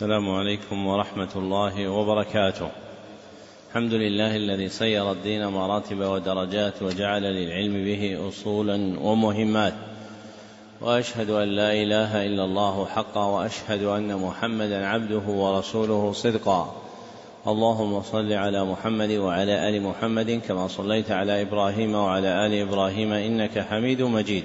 السلام عليكم ورحمة الله وبركاته. الحمد لله الذي صير الدين مراتب ودرجات وجعل للعلم به أصولا ومهمات. وأشهد أن لا إله إلا الله حقا وأشهد أن محمدا عبده ورسوله صدقا. اللهم صل على محمد وعلى آل محمد كما صليت على إبراهيم وعلى آل إبراهيم إنك حميد مجيد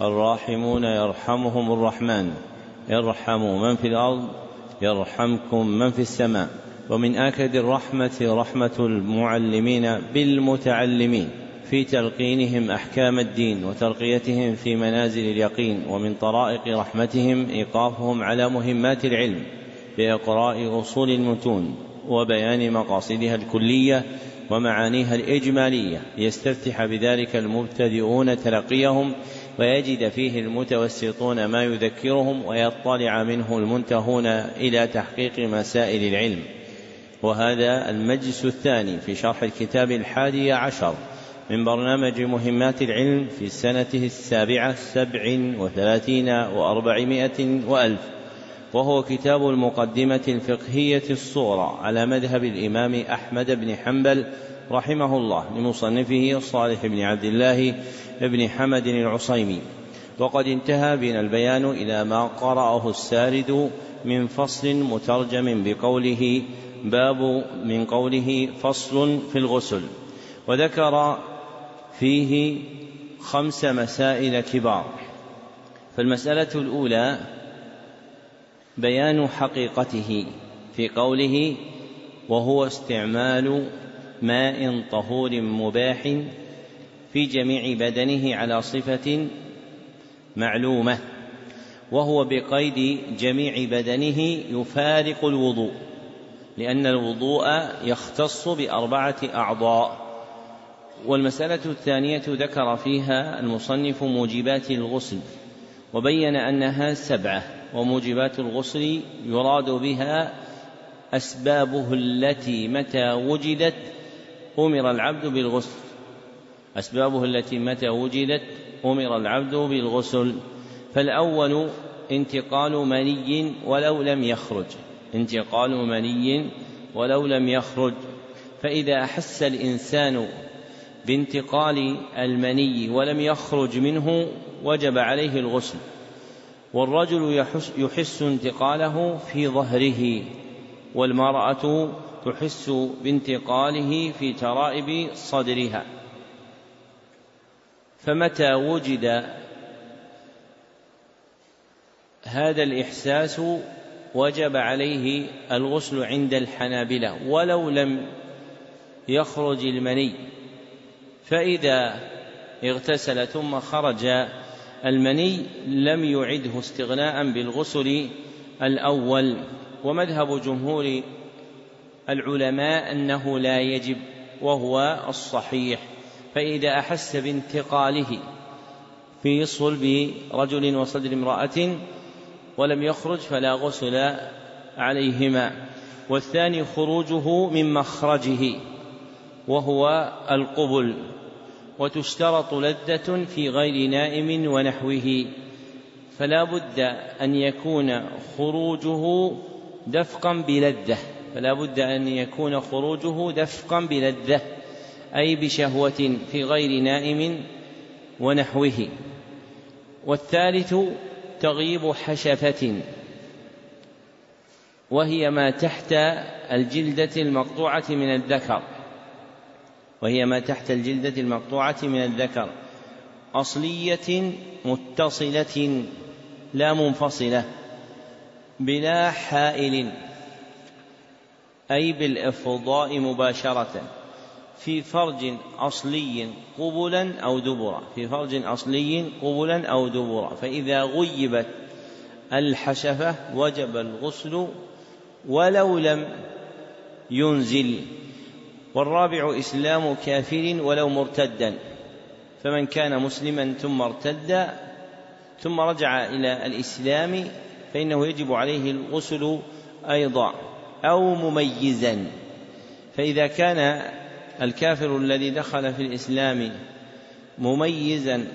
الراحمون يرحمهم الرحمن. ارحموا من في الأرض يرحمكم من في السماء. ومن آكد الرحمة رحمة المعلمين بالمتعلمين. في تلقينهم أحكام الدين وترقيتهم في منازل اليقين. ومن طرائق رحمتهم إيقافهم على مهمات العلم بإقراء أصول المتون. وبيان مقاصدها الكلية ومعانيها الإجمالية. ليستفتح بذلك المبتدئون تلقيهم ويجد فيه المتوسطون ما يذكرهم ويطلع منه المنتهون إلى تحقيق مسائل العلم. وهذا المجلس الثاني في شرح الكتاب الحادي عشر من برنامج مهمات العلم في سنته السابعة سبع وثلاثين وأربعمائة وألف وهو كتاب المقدمة الفقهية الصورة على مذهب الإمام أحمد بن حنبل رحمه الله لمصنفه صالح بن عبد الله بن حمد العصيمي. وقد انتهى بنا البيان إلى ما قرأه السارد من فصل مترجم بقوله باب من قوله فصل في الغسل. وذكر فيه خمس مسائل كبار. فالمسألة الأولى بيان حقيقته في قوله وهو استعمال ماء طهور مباح في جميع بدنه على صفة معلومة وهو بقيد جميع بدنه يفارق الوضوء لأن الوضوء يختص بأربعة أعضاء. والمسألة الثانية ذكر فيها المصنف موجبات الغسل وبين أنها سبعة وموجبات الغسل يراد بها أسبابه التي متى وجدت أمر العبد بالغسل. أسبابه التي متى وجدت أمر العبد بالغسل. فالأول انتقال مني ولو لم يخرج. انتقال مني ولو لم يخرج. فإذا أحس الإنسان بانتقال المني ولم يخرج منه وجب عليه الغسل. والرجل يحس, يحس انتقاله في ظهره والمرأة تحس بانتقاله في ترائب صدرها. فمتى وجد هذا الإحساس وجب عليه الغسل عند الحنابلة ولو لم يخرج المني؟ فإذا اغتسل ثم خرج المني لم يعده استغناء بالغسل الأول. ومذهب جمهور العلماء أنه لا يجب وهو الصحيح. فإذا أحس بانتقاله في صلب رجل وصدر امرأة ولم يخرج فلا غسل عليهما. والثاني خروجه من مخرجه وهو القبل. وتشترط لذة في غير نائم ونحوه. فلا بد أن يكون خروجه دفقا بلذة. فلا بد أن يكون خروجه دفقا بلذة أي بشهوة في غير نائم ونحوه. والثالث تغيب حشفة وهي ما تحت الجلدة المقطوعة من الذكر. وهي ما تحت الجلدة المقطوعة من الذكر. أصلية متصلة لا منفصلة بلا حائل. أي بالإفضاء مباشرة في فرج أصلي قبلا أو دبرا في فرج أصلي قبلا أو دبرا فإذا غيبت الحشفة وجب الغسل ولو لم ينزل والرابع إسلام كافر ولو مرتدا فمن كان مسلما ثم ارتد ثم رجع إلى الإسلام فإنه يجب عليه الغسل أيضا. أو مميزا. فإذا كان الكافر الذي دخل في الإسلام مميزا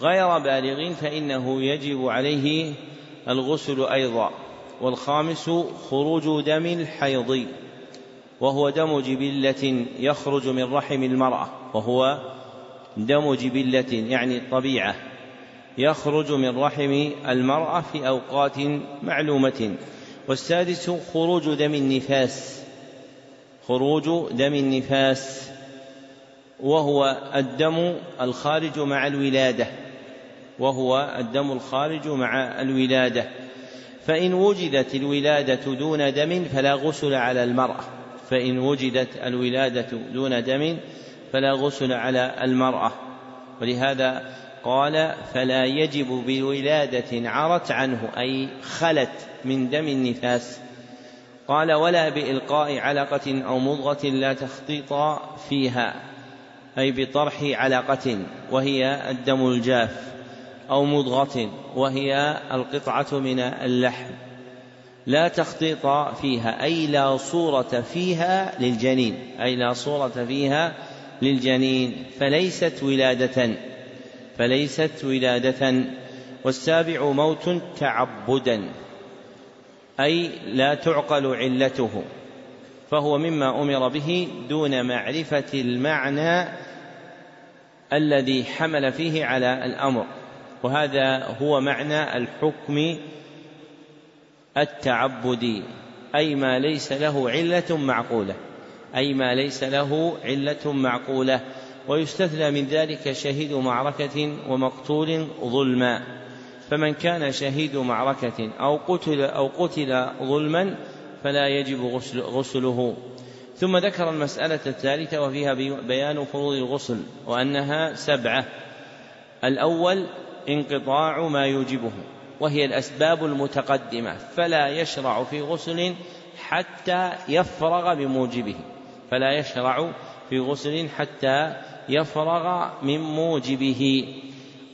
غير بالغ فإنه يجب عليه الغسل أيضا. والخامس خروج دم الحيض وهو دم جبلة يخرج من رحم المرأة وهو دم جبلة يعني الطبيعة يخرج من رحم المرأة في أوقات معلومة. والسادس خروج دم النفاس. خروج دم النفاس. وهو الدم الخارج مع الولادة. وهو الدم الخارج مع الولادة. فإن وجدت الولادة دون دم فلا غسل على المرأة. فإن وجدت الولادة دون دم فلا غسل على المرأة. ولهذا قال فلا يجب بولادة عرت عنه أي خلت من دم النفاس. قال ولا بإلقاء علقة أو مضغة لا تخطيط فيها أي بطرح علقة وهي الدم الجاف أو مضغة وهي القطعة من اللحم لا تخطيط فيها أي لا صورة فيها للجنين أي لا صورة فيها للجنين فليست ولادة. فليست ولادة والسابع موت تعبدا أي لا تعقل علته فهو مما أمر به دون معرفة المعنى الذي حمل فيه على الأمر. وهذا هو معنى الحكم التعبدي أي ما ليس له علة معقولة أي ما ليس له علة معقولة. ويستثنى من ذلك شهيد معركة ومقتول ظلما. فمن كان شهيد معركة أو قتل أو قتل ظلما فلا يجب غسل غسله. ثم ذكر المسألة الثالثة وفيها بيان فروض الغسل وأنها سبعة. الأول انقطاع ما يوجبه وهي الأسباب المتقدمة فلا يشرع في غسل حتى يفرغ بموجبه فلا يشرع في غسل حتى يفرغ من موجبه.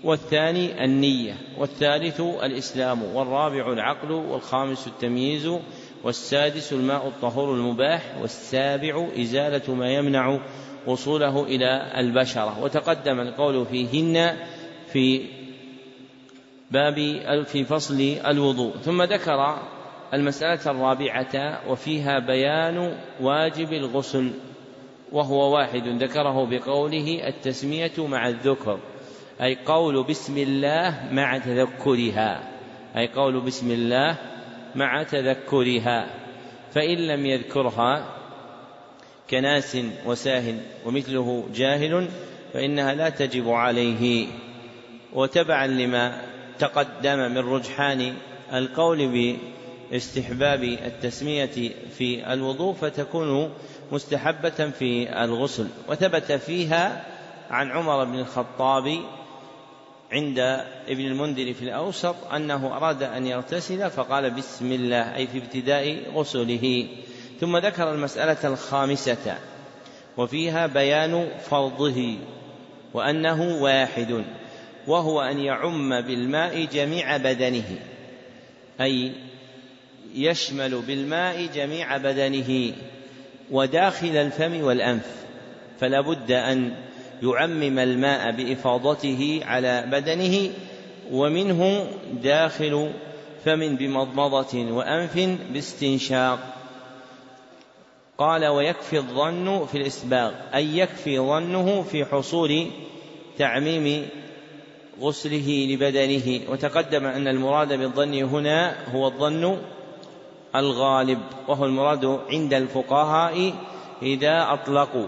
والثاني النية والثالث الإسلام والرابع العقل والخامس التمييز والسادس الماء الطهور المباح والسابع إزالة ما يمنع وصوله إلى البشرة. وتقدم القول فيهن في باب في فصل الوضوء. ثم ذكر المسألة الرابعة وفيها بيان واجب الغسل. وهو واحد ذكره بقوله التسمية مع الذكر أي قول بسم الله مع تذكرها أي قول بسم الله مع تذكرها فإن لم يذكرها كناس وساه ومثله جاهل فإنها لا تجب عليه. وتبعا لما تقدم من رجحان القول باستحباب التسمية في الوضوء فتكون مستحبة في الغسل. وثبت فيها عن عمر بن الخطاب عند ابن المنذر في الأوسط أنه أراد أن يغتسل فقال بسم الله أي في ابتداء غسله. ثم ذكر المسألة الخامسة وفيها بيان فرضه وأنه واحد وهو أن يعم بالماء جميع بدنه أي يشمل بالماء جميع بدنه وداخل الفم والأنف فلا بد أن يعمم الماء بإفاضته على بدنه ومنه داخل فم بمضمضة وأنف باستنشاق. قال ويكفي الظن في الإسباغ أي يكفي ظنه في حصول تعميم غسله لبدنه. وتقدم أن المراد بالظن هنا هو الظن الغالب وهو المراد عند الفقهاء إذا أطلقوا.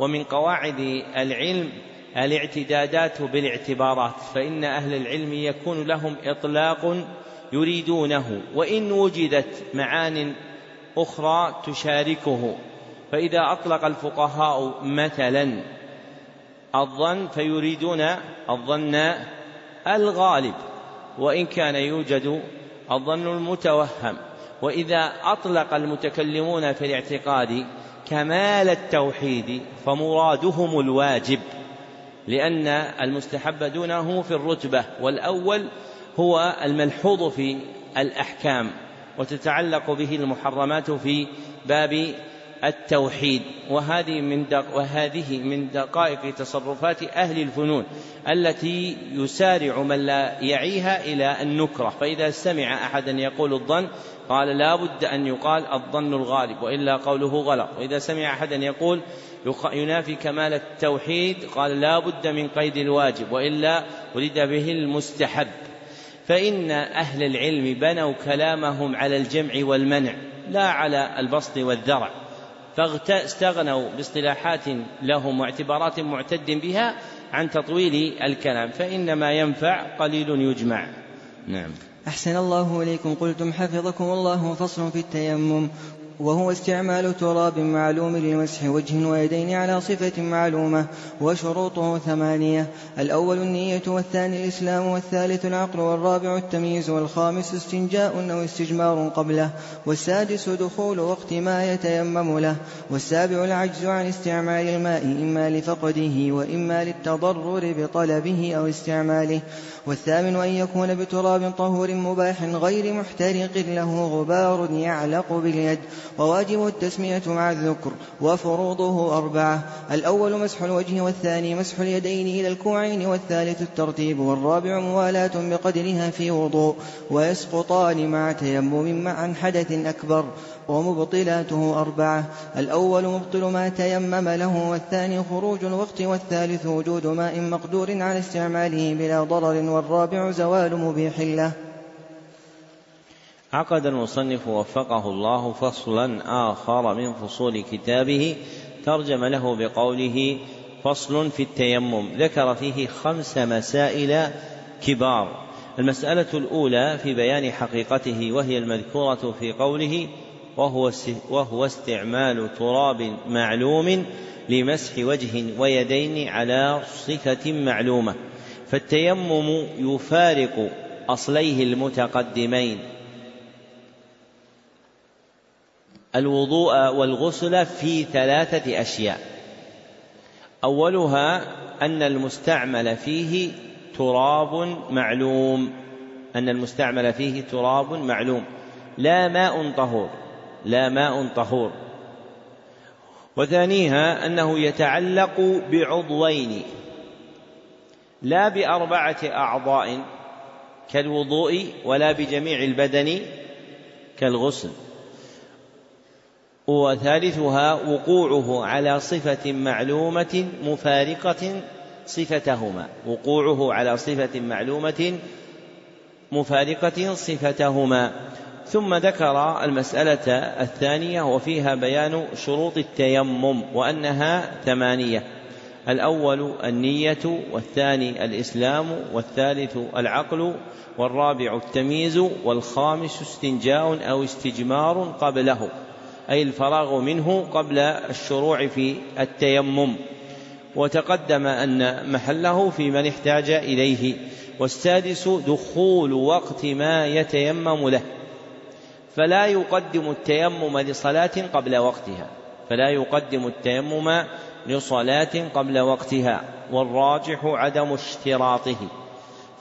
ومن قواعد العلم الاعتدادات بالاعتبارات فإن أهل العلم يكون لهم إطلاق يريدونه وإن وجدت معان أخرى تشاركه. فإذا أطلق الفقهاء مثلا الظن فيريدون الظن الغالب. وإن كان يوجد الظن المتوهم وإذا أطلق المتكلمون في الاعتقاد كمال التوحيد فمرادهم الواجب لأن المستحب دونه في الرتبة والأول هو الملحوظ في الأحكام وتتعلق به المحرمات في باب التوحيد وهذه من وهذه من دقائق تصرفات أهل الفنون التي يسارع من لا يعيها إلى النكرة. فإذا سمع أحدا يقول الظن قال لا بد أن يقال الظن الغالب وإلا قوله غلط. وإذا سمع أحدا يقول ينافي كمال التوحيد قال لا بد من قيد الواجب وإلا ولد به المستحب. فإن أهل العلم بنوا كلامهم على الجمع والمنع لا على البسط والذرع. فاستغنوا باصطلاحات لهم واعتبارات معتد بها عن تطويل الكلام فإنما ينفع قليل يجمع. نعم. أحسن الله إليكم. قلتم حفظكم الله فصل في التيمم. وهو استعمال تراب معلوم لمسح وجه ويدين على صفة معلومة وشروطه ثمانية. الأول النية والثاني الإسلام والثالث العقل والرابع التمييز والخامس استنجاء أو استجمار قبله. والسادس دخول وقت ما يتيمم له. والسابع العجز عن استعمال الماء إما لفقده وإما للتضرر بطلبه أو استعماله. والثامن أن يكون بتراب طهور مباح غير محترق له غبار يعلق باليد وواجب التسمية مع الذكر وفروضه أربعة. الأول مسح الوجه والثاني مسح اليدين إلى الكوعين والثالث الترتيب والرابع موالاة بقدرها في وضوء ويسقطان مع تيمم مع حدث أكبر. ومبطلاته أربعة. الأول مبطل ما تيمم له والثاني خروج الوقت والثالث وجود ماء مقدور على استعماله بلا ضرر والرابع زوال مبيح له. عقد المصنف وفقه الله فصلا آخر من فصول كتابه. ترجم له بقوله فصل في التيمم. ذكر فيه خمس مسائل كبار. المسألة الأولى في بيان حقيقته وهي المذكورة في قوله وهو استعمال تراب معلوم لمسح وجه ويدين على صفة معلومة. فالتيمم يفارق أصليه المتقدمين. الوضوء والغسل في ثلاثة أشياء. أولها أن المستعمل فيه تراب معلوم. أن المستعمل فيه تراب معلوم. لا ماء طهور. لا ماء طهور. وثانيها أنه يتعلق بعضوين لا بأربعة أعضاء كالوضوء ولا بجميع البدن كالغسل. وثالثها وقوعه على صفة معلومة مفارقة صفتهما. وقوعه على صفة معلومة مفارقة صفتهما. ثم ذكر المسألة الثانية وفيها بيان شروط التيمم وأنها ثمانية. الأول النية والثاني الإسلام والثالث العقل والرابع التمييز والخامس استنجاء أو استجمار قبله أي الفراغ منه قبل الشروع في التيمم. وتقدم أن محله في من احتاج إليه والسادس دخول وقت ما يتيمم له. فلا يقدم التيمم لصلاة قبل وقتها. فلا يقدم التيمم لصلاة قبل وقتها. والراجح عدم اشتراطه.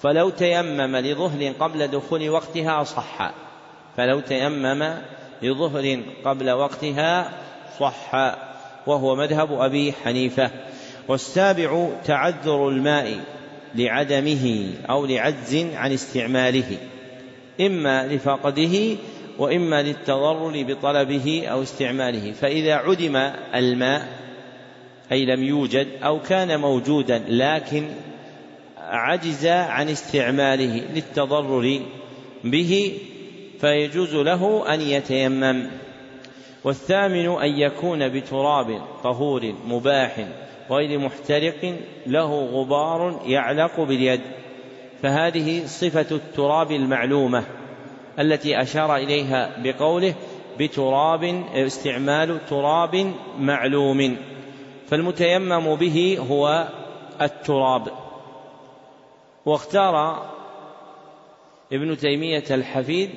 فلو تيمم لظهر قبل دخول وقتها صح. فلو تيمم لظهر قبل وقتها صح. وهو مذهب أبي حنيفة. والسابع تعذر الماء لعدمه أو لعجز عن استعماله. إما لفقده وإما للتضرر بطلبه أو استعماله. فإذا عدم الماء أي لم يوجد أو كان موجودا لكن عجز عن استعماله للتضرر به فيجوز له أن يتيمم. والثامن أن يكون بتراب طهور مباح غير محترق له غبار يعلق باليد. فهذه صفة التراب المعلومة. التي أشار إليها بقوله بتراب استعمال تراب معلوم. فالمتيمم به هو التراب. واختار ابن تيمية الحفيد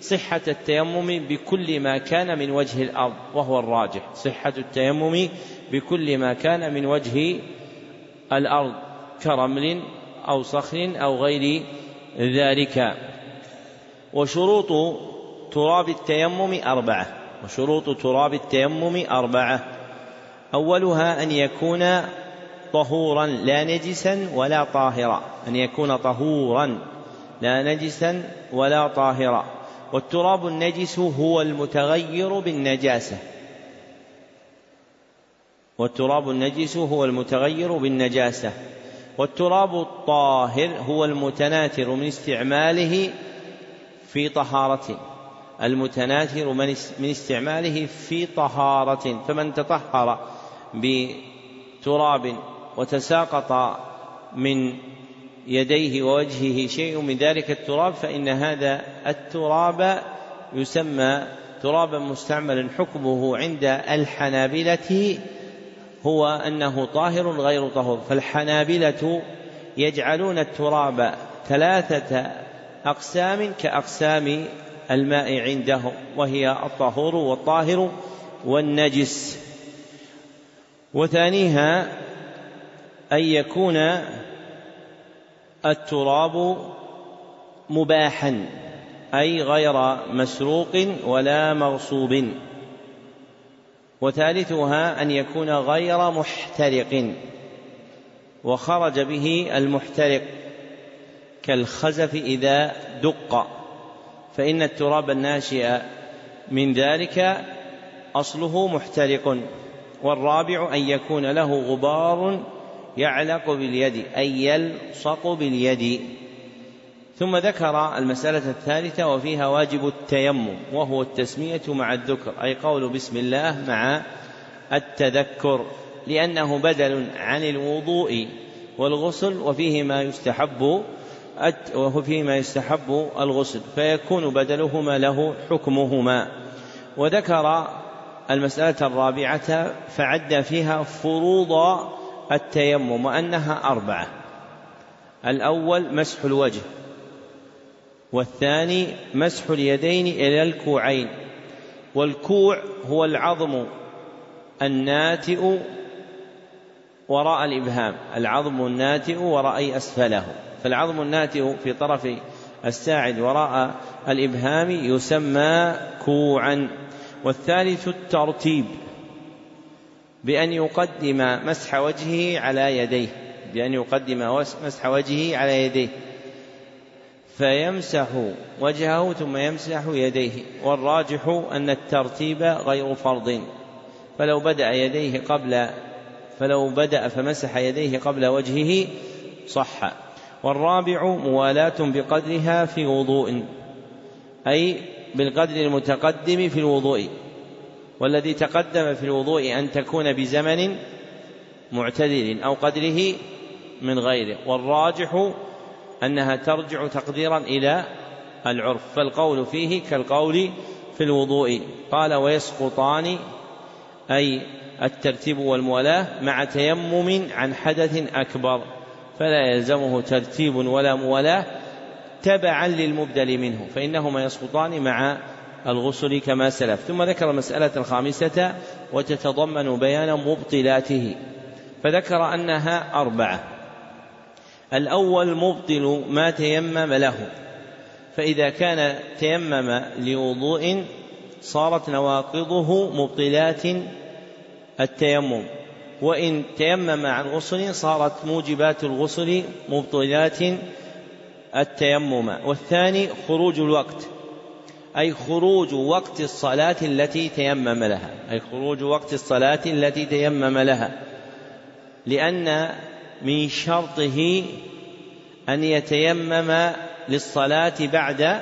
صحة التيمم بكل ما كان من وجه الأرض وهو الراجح. صحة التيمم بكل ما كان من وجه الأرض كرمل أو صخر أو غير ذلك. وشروط تراب التيمم أربعة. وشروط تراب التيمم أربعة. أولها أن يكون طهورا لا نجسا ولا طاهرا. أن يكون طهورا لا نجسا ولا طاهرا. والتراب النجس هو المتغير بالنجاسة. والتراب النجس هو المتغير بالنجاسة. والتراب الطاهر هو المتناثر من استعماله في طهارة. المتناثر من استعماله في طهارة. فمن تطهر بتراب وتساقط من يديه ووجهه شيء من ذلك التراب فإن هذا التراب يسمى ترابا مستعملا. حكمه عند الحنابلة هو أنه طاهر غير طهور. فالحنابلة يجعلون التراب ثلاثة أقسام كأقسام الماء عندهم وهي الطهور والطاهر والنجس. وثانيها أن يكون التراب مباحا أي غير مسروق ولا مغصوب. وثالثها أن يكون غير محترق وخرج به المحترق. كالخزف إذا دق فإن التراب الناشئ من ذلك أصله محترق والرابع أن يكون له غبار يعلق باليد أي يلصق باليد. ثم ذكر المسألة الثالثة وفيها واجب التيمم وهو التسمية مع الذكر أي قول بسم الله مع التذكر لأنه بدل عن الوضوء والغسل وفيه ما يستحب وهو فيه ما يستحب الغسل فيكون بدلهما له حكمهما. وذكر المسألة الرابعة فعد فيها فروض التيمم وأنها أربعة. الأول مسح الوجه والثاني مسح اليدين إلى الكوعين. والكوع هو العظم الناتئ وراء الإبهام العظم الناتئ وراء أسفله. فالعظم الناتئ في طرف الساعد وراء الإبهام يسمى كوعا. والثالث الترتيب بأن يقدم مسح وجهه على يديه بأن يقدم مسح وجهه على يديه. فيمسح وجهه ثم يمسح يديه. والراجح أن الترتيب غير فرض. فلو بدأ يديه قبل فلو بدأ فمسح يديه قبل وجهه صح. والرابع موالاة بقدرها في وضوء أي بالقدر المتقدم في الوضوء والذي تقدم في الوضوء أن تكون بزمن معتدل أو قدره من غيره والراجح أنها ترجع تقديرا إلى العرف فالقول فيه كالقول في الوضوء قال ويسقطان أي الترتيب والموالاة مع تيمم عن حدث أكبر. فلا يلزمه ترتيب ولا موالاة تبعا للمبدل منه فإنهما يسقطان مع الغسل كما سلف. ثم ذكر المسألة الخامسة وتتضمن بيان مبطلاته. فذكر أنها أربعة. الأول مبطل ما تيمم له فإذا كان تيمم لوضوء صارت نواقضه مبطلات التيمم. وإن تيمم عن غسل صارت موجبات الغسل مبطلات التيمم. والثاني خروج الوقت أي خروج وقت الصلاة التي تيمم لها. أي خروج وقت الصلاة التي تيمم لها. لأن من شرطه أن يتيمم للصلاة بعد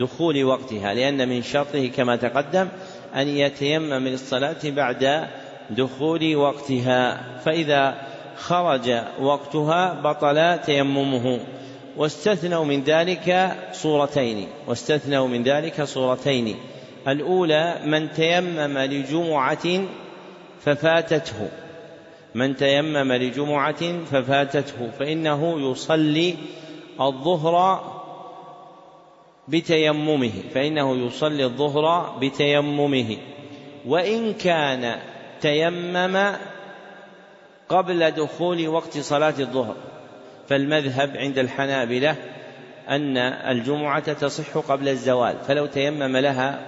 دخول وقتها. لأن من شرطه كما تقدم أن يتيمم للصلاة بعد دخول وقتها فإذا خرج وقتها بطل تيممه. واستثنوا من ذلك صورتين واستثنوا من ذلك صورتين. الأولى من تيمم لجمعة ففاتته. من تيمم لجمعة ففاتته فإنه يصلي الظهر بتيممه فإنه يصلي الظهر بتيممه. وإن كان تيمم قبل دخول وقت صلاة الظهر. فالمذهب عند الحنابلة أن الجمعة تصح قبل الزوال فلو تيمم لها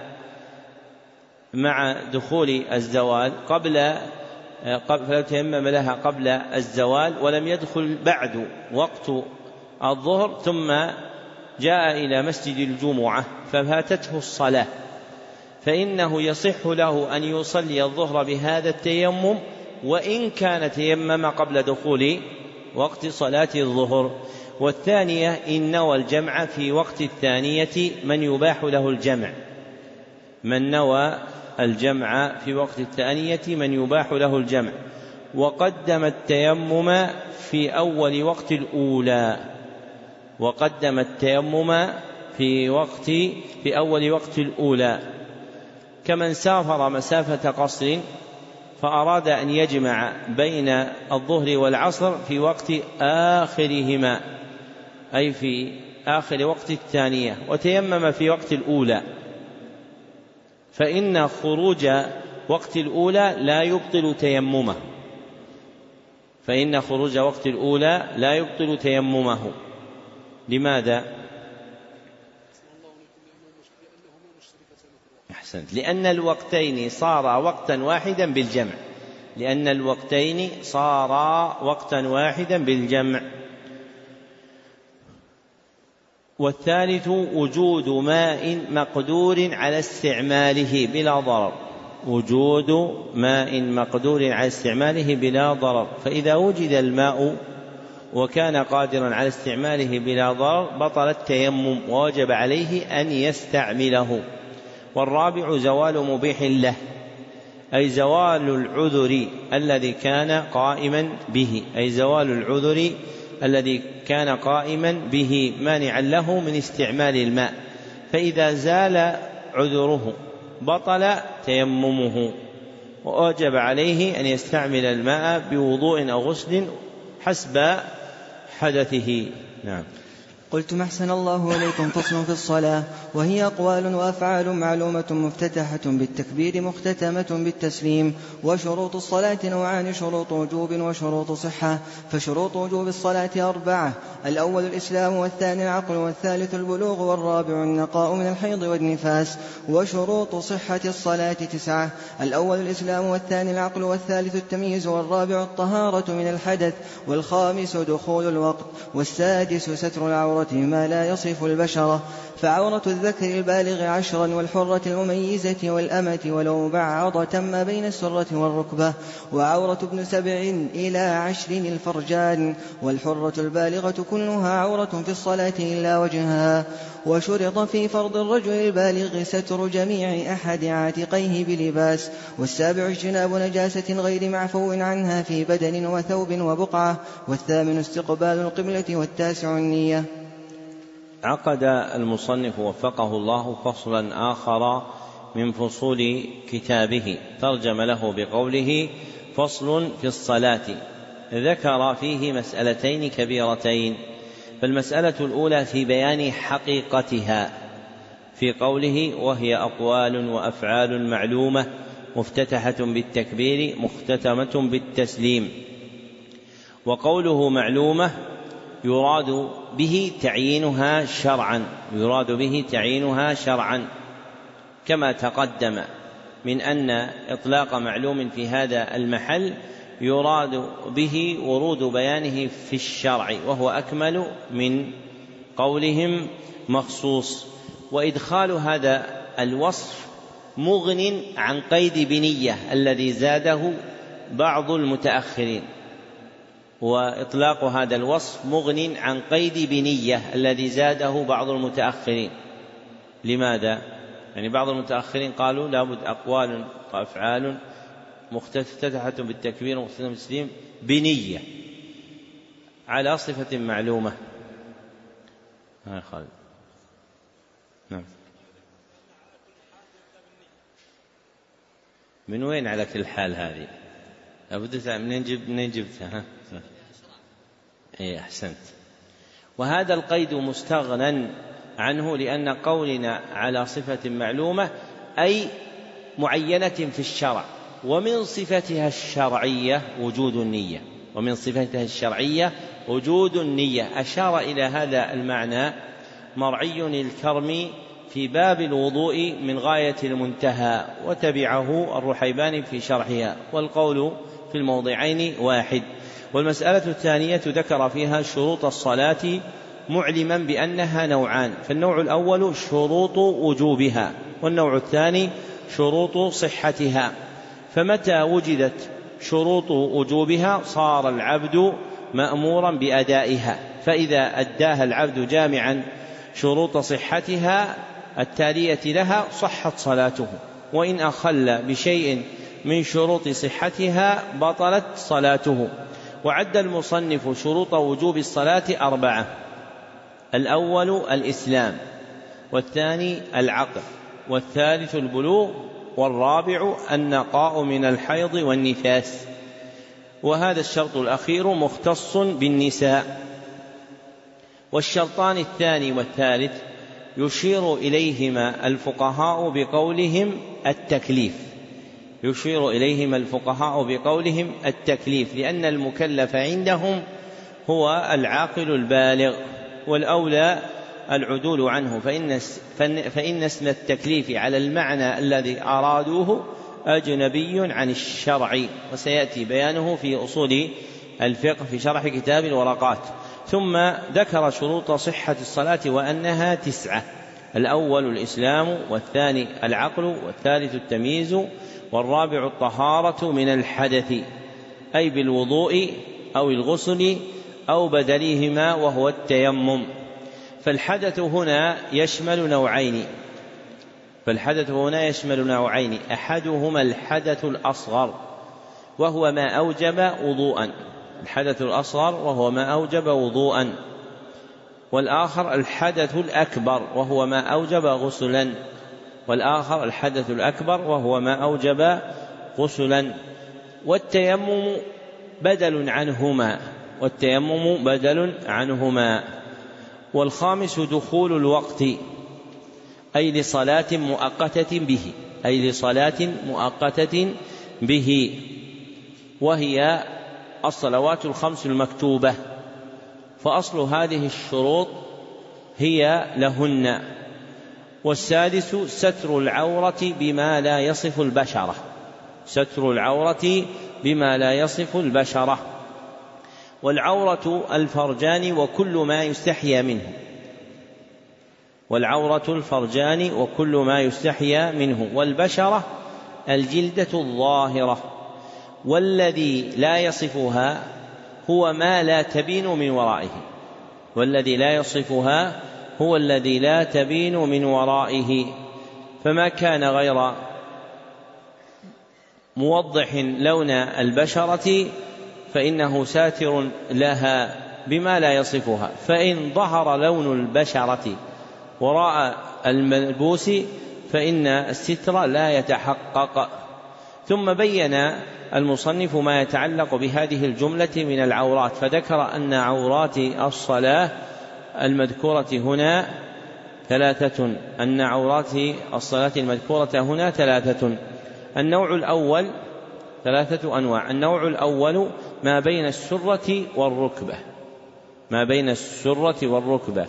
مع دخول الزوال قبل فلو تيمم لها قبل الزوال ولم يدخل بعد وقت الظهر ثم جاء إلى مسجد الجمعة ففاتته الصلاة. فإنه يصح له أن يصلي الظهر بهذا التيمم وإن كان تيمم قبل دخول وقت صلاة الظهر. والثانية إن نوى الجمع في وقت الثانية من يباح له الجمع. من نوى الجمع في وقت الثانية من يباح له الجمع. وقدم التيمم في أول وقت الأولى. وقدم التيمم في وقت في أول وقت الأولى. كمن سافر مسافة قصر فأراد أن يجمع بين الظهر والعصر في وقت آخرهما أي في آخر وقت الثانية وتيمم في وقت الأولى. فإن خروج وقت الأولى لا يبطل تيممه. فإن خروج وقت الأولى لا يبطل تيممه. لماذا؟ أحسنت. لأن الوقتين صارا وقتا واحدا بالجمع. لأن الوقتين صارا وقتا واحدا بالجمع. والثالث وجود ماء مقدور على استعماله بلا ضرر. وجود ماء مقدور على استعماله بلا ضرر. فإذا وجد الماء وكان قادرا على استعماله بلا ضرر بطل التيمم. ووجب عليه أن يستعمله. والرابع زوال مبيح له أي زوال العذر الذي كان قائما به أي زوال العذر الذي كان قائما به مانعا له من استعمال الماء. فإذا زال عذره بطل تيممه وأوجب عليه أن يستعمل الماء بوضوء أو غسل حسب حدثه. نعم. قلت محسن الله إليكم فصل في الصلاة وهي أقوال وأفعال معلومة مفتتحة بالتكبير مختتمة بالتسليم وشروط الصلاة نوعان شروط وجوب وشروط صحة فشروط وجوب الصلاة أربعة الأول الإسلام والثاني العقل والثالث البلوغ والرابع النقاء من الحيض والنفاس وشروط صحة الصلاة تسعة. الأول الإسلام والثاني العقل والثالث التمييز والرابع الطهارة من الحدث والخامس دخول الوقت والسادس ستر العورة ما لا يصف البشرة. فعورة الذكر البالغ عشرا والحرة المميزة والأمة ولو بعض ما بين السرة والركبة. وعورة ابن سبع إلى عشر الفرجان والحرة البالغة كلها عورة في الصلاة إلا وجهها. وشرط في فرض الرجل البالغ ستر جميع أحد عاتقيه بلباس. والسابع اجتناب نجاسة غير معفو عنها في بدن وثوب وبقعة. والثامن استقبال القبلة والتاسع النية. عقد المصنف وفقه الله فصلا آخر من فصول كتابه. ترجم له بقوله فصل في الصلاة. ذكر فيه مسألتين كبيرتين. فالمسألة الأولى في بيان حقيقتها. في قوله وهي أقوال وأفعال معلومة مفتتحة بالتكبير مختتمة بالتسليم. وقوله معلومة يراد به تعيينها شرعا يراد به تعيينها شرعا. كما تقدم من أن إطلاق معلوم في هذا المحل يراد به ورود بيانه في الشرع وهو أكمل من قولهم مخصوص. وإدخال هذا الوصف مغن عن قيد بنية الذي زاده بعض المتأخرين. وإطلاق هذا الوصف مغن عن قيد بنية الذي زاده بعض المتأخرين لماذا يعني بعض المتأخرين قالوا لابد أقوال وأفعال مختتحة بالتكبير ومختتحة بالتسليم بنية على صفة معلومة ها خالد نعم من وين على كل حال هذه؟ لابد منين منين جبتها؟ ها؟ اي أحسنت. وهذا القيد مستغنى عنه لأن قولنا على صفة معلومة أي معينة في الشرع ومن صفتها الشرعية وجود النية. ومن صفتها الشرعية وجود النية. أشار إلى هذا المعنى مرعي الكرم في باب الوضوء من غاية المنتهى وتبعه الرحيبان في شرحها والقول في الموضعين واحد. والمسألة الثانية ذكر فيها شروط الصلاة معلما بأنها نوعان فالنوع الأول شروط وجوبها والنوع الثاني شروط صحتها. فمتى وجدت شروط وجوبها؟ صار العبد مأمورا بأدائها فإذا أداها العبد جامعا شروط صحتها التالية لها صحت صلاته وإن أخل بشيء من شروط صحتها بطلت صلاته. وعد المصنف شروط وجوب الصلاة أربعة. الأول الإسلام والثاني العقل والثالث البلوغ والرابع النقاء من الحيض والنفاس. وهذا الشرط الأخير مختص بالنساء. والشرطان الثاني والثالث يشير إليهما الفقهاء بقولهم التكليف. يشير إليهما الفقهاء بقولهم التكليف لأن المكلف عندهم هو العاقل البالغ والأولى العدول عنه فإن فإن اسم التكليف على المعنى الذي أرادوه أجنبي عن الشرع وسيأتي بيانه في أصول الفقه في شرح كتاب الورقات. ثم ذكر شروط صحة الصلاة وأنها تسعة الأول الإسلام والثاني العقل والثالث التمييز والرابع الطهارة من الحدث أي بالوضوء أو الغسل أو بدليهما وهو التيمم. فالحدث هنا يشمل نوعين. فالحدث هنا يشمل نوعين أحدهما الحدث الأصغر وهو ما أوجب وضوءا. الحدث الأصغر وهو ما أوجب وضوءا. والآخر الحدث الأكبر وهو ما أوجب غسلا. والآخر الحدث الأكبر وهو ما أوجب غسلا. والتيمم بدل عنهما والتيمم بدل عنهما. والخامس دخول الوقت أي لصلاة مؤقتة به أي لصلاة مؤقتة به. وهي الصلوات الخمس المكتوبة. فأصل هذه الشروط هي لهن. والسادس ستر العورة بما لا يصف البشرة. ستر العورة بما لا يصف البشرة. والعورة الفرجان وكل ما يستحيا منه. والعورة الفرجان وكل ما يستحيا منه. والبشرة الجلدة الظاهرة. والذي لا يصفها هو ما لا تبين من ورائه. والذي لا يصفها هو الذي لا تبين من ورائه فما كان غير موضح لون البشرة فإنه ساتر لها بما لا يصفها. فإن ظهر لون البشرة وراء الملبوس فإن الستر لا يتحقق. ثم بين المصنف ما يتعلق بهذه الجملة من العورات فذكر أن عورات الصلاة المذكورة هنا ثلاثة أن عورات الصلاة المذكورة هنا ثلاثة. النوع الأول ثلاثة أنواع. النوع الأول ما بين السرة والركبة. ما بين السرة والركبة.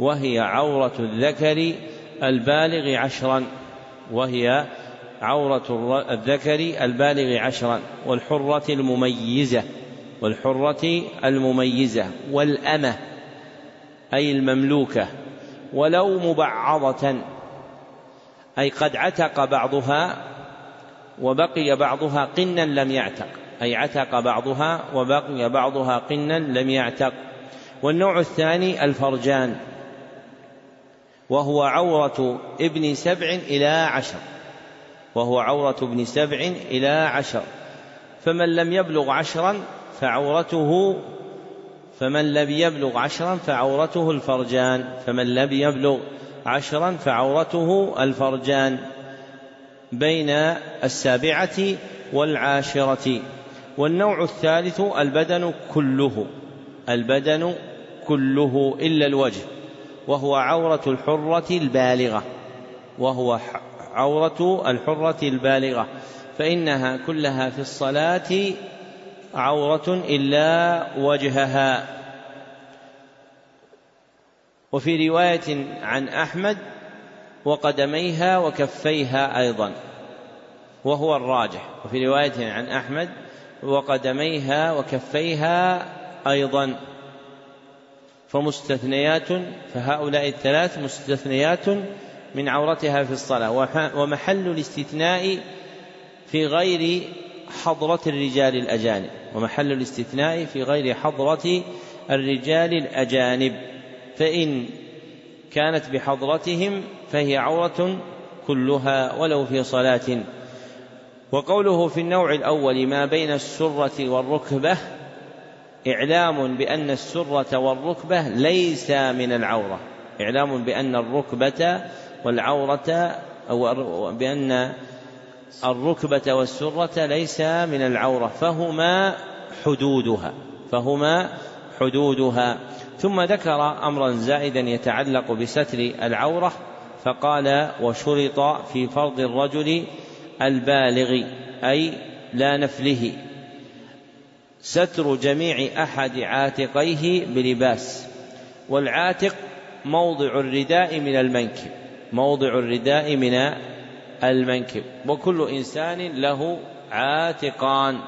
وهي عورة الذكر البالغ عشرا. وهي عورة الذكر البالغ عشرا. والحرة المميزة. والحرة المميزة. والأمة. أي المملوكة ولو مبعضة أي قد عتق بعضها وبقي بعضها قنا لم يعتق أي عتق بعضها وبقي بعضها قنا لم يعتق. والنوع الثاني الفرجان وهو عورة ابن سبع إلى عشر وهو عورة ابن سبع إلى عشر. فمن لم يبلغ عشرا فعورته فمن لم يبلغ عشرا فعورته الفرجان. فمن لم يبلغ عشرا فعورته الفرجان بين السابعة والعاشرة. والنوع الثالث البدن كله البدن كله إلا الوجه وهو عورة الحرة البالغة وهو عورة الحرة البالغة فإنها كلها في الصلاة عورة إلا وجهها. وفي رواية عن أحمد وقدميها وكفيها أيضا وهو الراجح. وفي رواية عن أحمد وقدميها وكفيها أيضا. فمستثنيات فهؤلاء الثلاث مستثنيات من عورتها في الصلاة. ومحل الاستثناء في غير حضرة الرجال الأجانب ومحل الاستثناء في غير حضرة الرجال الأجانب. فإن كانت بحضرتهم فهي عورة كلها ولو في صلاة. وقوله في النوع الأول ما بين السرة والركبة إعلام بأن السرة والركبة ليس من العورة. إعلام بأن الركبة والعورة أو بأن الركبة والسرة ليس من العورة فهما حدودها فهما حدودها. ثم ذكر أمرا زائدا يتعلق بستر العورة فقال وشرط في فرض الرجل البالغ أي لا نفله. ستر جميع أحد عاتقيه بلباس. والعاتق موضع الرداء من المنكب موضع الرداء من المنكب. وكل إنسان له عاتقان.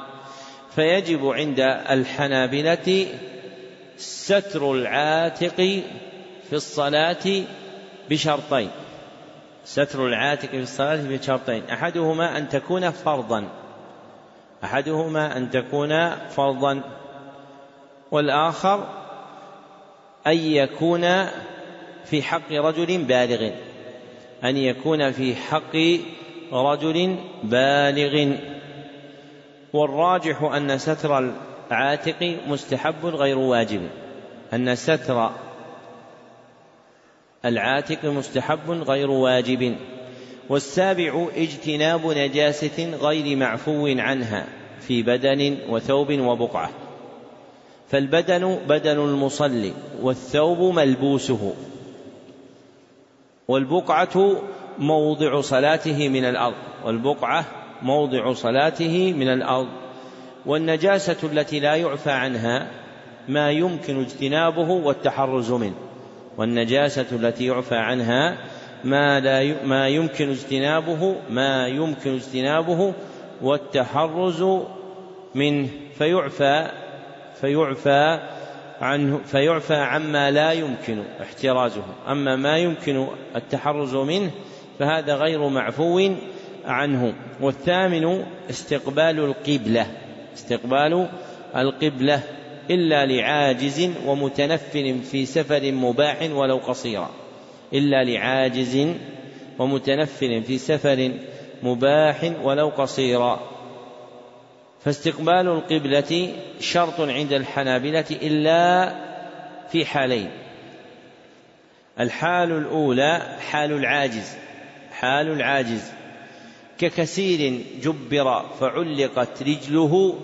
فيجب عند الحنابلة ستر العاتق في الصلاة بشرطين. ستر العاتق في الصلاة بشرطين. أحدهما أن تكون فرضا. أحدهما أن تكون فرضا. والآخر أن يكون في حق رجل بالغ. أن يكون في حق رجل بالغ. والراجح أن ستر العاتق مستحب غير واجب. أن ستر العاتق مستحب غير واجب. والسابع اجتناب نجاسة غير معفو عنها في بدن وثوب وبقعة. فالبدن بدن المصلي والثوب ملبوسه. والبقعة موضع صلاته من الأرض. والبقعة موضع صلاته من الأرض. والنجاسة التي لا يعفى عنها ما يمكن اجتنابه والتحرز منه. والنجاسة التي يعفى عنها ما لا ما يمكن اجتنابه ما يمكن اجتنابه والتحرز منه. فيعفى فيعفى عنه فيعفى عما لا يمكن احترازه. أما ما يمكن التحرز منه فهذا غير معفو عنه. والثامن استقبال القبلة. استقبال القبلة إلا لعاجز ومتنفل في سفر مباح ولو قصيرا. إلا لعاجز ومتنفل في سفر مباح ولو قصيرا. فاستقبال القبلة شرط عند الحنابلة إلا في حالين. الحال الأولى حال العاجز حال العاجز. ككثير جبر فعلقت رجله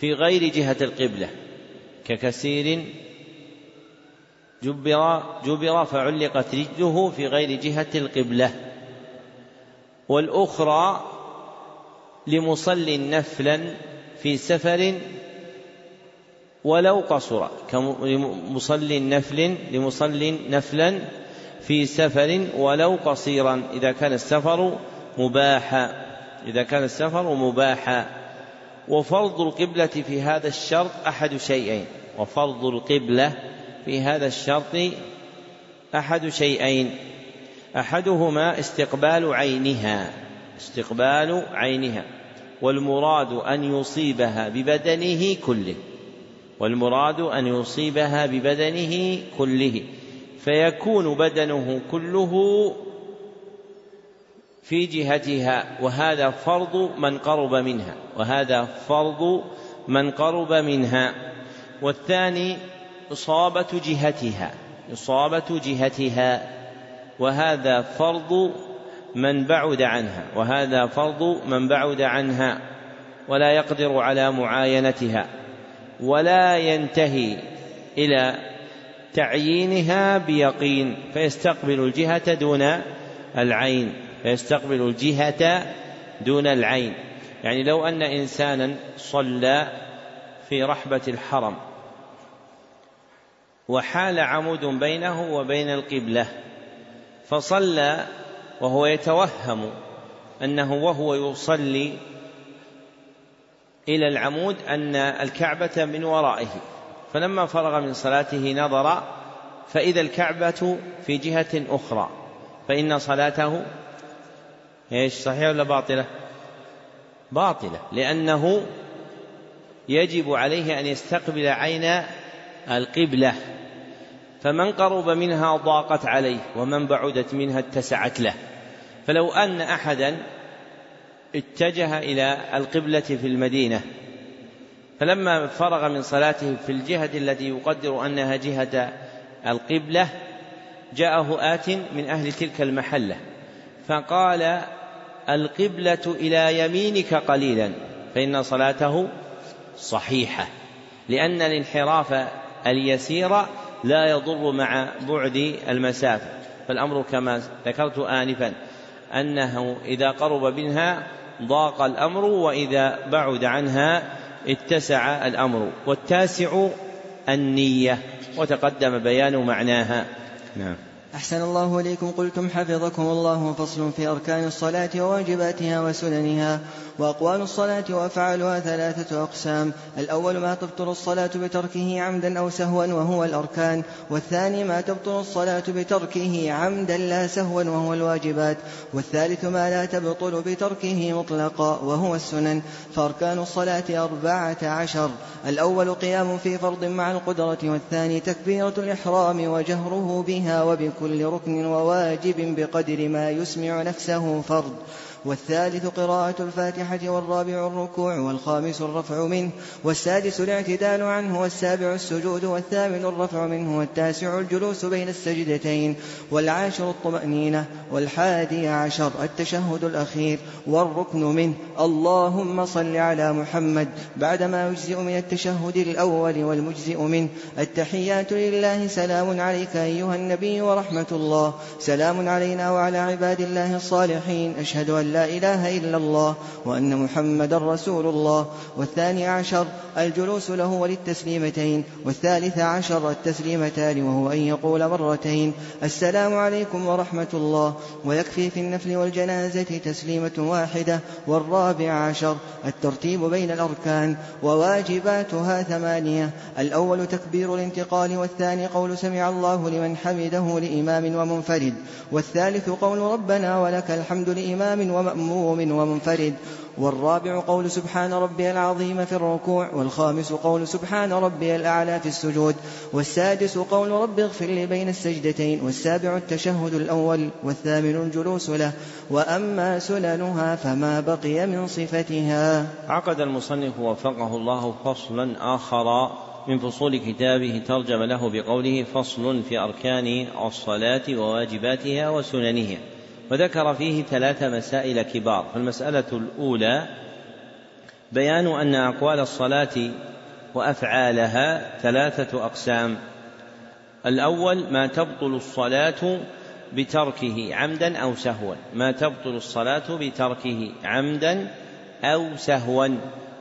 في غير جهة القبلة. ككثير جبر جبر فعلقت رجله في غير جهة القبلة. والأخرى لمصل نفلا في سفر ولو قصر كمصل نفل لمصل نفلا في سفر ولو قصيرا. إذا كان السفر مباحا إذا كان السفر مباحا. وفرض القبلة في هذا الشرط أحد شيئين وفرض القبلة في هذا الشرط أحد شيئين. أحدهما استقبال عينها استقبال عينها. والمراد أن يصيبها ببدنه كله. والمراد أن يصيبها ببدنه كله. فيكون بدنه كله في جهتها وهذا فرض من قرب منها وهذا فرض من قرب منها. والثاني إصابة جهتها إصابة جهتها وهذا فرض من بعد عنها وهذا فرض من بعد عنها ولا يقدر على معاينتها ولا ينتهي إلى تعيينها بيقين فيستقبل الجهة دون العين فيستقبل الجهة دون العين. يعني لو أن إنسانا صلى في رحبة الحرم وحال عمود بينه وبين القبلة فصلى وهو يتوهم أنه وهو يصلي إلى العمود أن الكعبة من ورائه فلما فرغ من صلاته نظر فإذا الكعبة في جهة أخرى فإن صلاته إيش صحيحة ولا باطلة؟ باطلة لأنه يجب عليه أن يستقبل عين القبلة فمن قرب منها ضاقت عليه ومن بعدت منها اتسعت له فلو أن أحدا اتجه إلى القبلة في المدينة فلما فرغ من صلاته في الجهة التي يقدر أنها جهة القبلة جاءه آت من أهل تلك المحلة فقال القبلة إلى يمينك قليلا فإن صلاته صحيحة لأن الانحراف اليسير لا يضر مع بعد المسافة فالأمر كما ذكرت آنفا. أنه إذا قرب منها ضاق الأمر وإذا بعد عنها اتسع الأمر. والتاسع النية وتقدم بيان معناها. نعم. أحسن الله إليكم. قلتم حفظكم الله. فصل في أركان الصلاة وواجباتها وسننها. وأقوال الصلاة وأفعالها ثلاثة أقسام. الأول ما تبطل الصلاة بتركه عمدا أو سهوا وهو الأركان. والثاني ما تبطل الصلاة بتركه عمدا لا سهوا وهو الواجبات. والثالث ما لا تبطل بتركه مطلقا وهو السنن. فأركان الصلاة أربعة عشر. الأول قيام في فرض مع القدرة والثاني تكبيرة الإحرام وجهره بها وبكل ركن وواجب بقدر ما يسمع نفسه فرض. والثالث قراءة الفاتحة والرابع الركوع والخامس الرفع منه والسادس الاعتدال عنه والسابع السجود والثامن الرفع منه والتاسع الجلوس بين السجدتين والعاشر الطمأنينة والحادي عشر التشهد الأخير والركن منه اللهم صل على محمد بعدما يجزئ من التشهد الأول والمجزئ منه التحيات لله سلام عليك أيها النبي ورحمة الله سلام علينا وعلى عباد الله الصالحين أشهد أن لا إله إلا الله وأن محمدا رسول الله. والثاني عشر الجلوس له وللتسليمتين. والثالث عشر التسليمتان وهو أن يقول مرتين. السلام عليكم ورحمة الله. ويكفي في النفل والجنازة تسليمة واحدة. والرابع عشر الترتيب بين الأركان. وواجباتها ثمانية. الأول تكبير الانتقال والثاني قول سمع الله لمن حمده لإمام ومنفرد. والثالث قول ربنا ولك الحمد لإمام ومأموم ومنفرد. والرابع قول سبحان ربي العظيم في الركوع. والخامس قول سبحان ربي الأعلى في السجود. والسادس قول رب اغفر لي بين السجدتين. والسابع التشهد الأول. والثامن الجلوس له. وأما سننها فما بقي من صفتها. عقد المصنف وفقه الله فصلا آخر من فصول كتابه ترجم له بقوله فصل في أركان الصلاة وواجباتها وسننها. وذكر فيه ثلاث مسائل كبار. فالمسألة الأولى بيان أن أقوال الصلاة وأفعالها ثلاثة أقسام. الأول ما تبطل الصلاة بتركه عمدا أو سهوا. ما تبطل الصلاة بتركه عمدا أو سهوا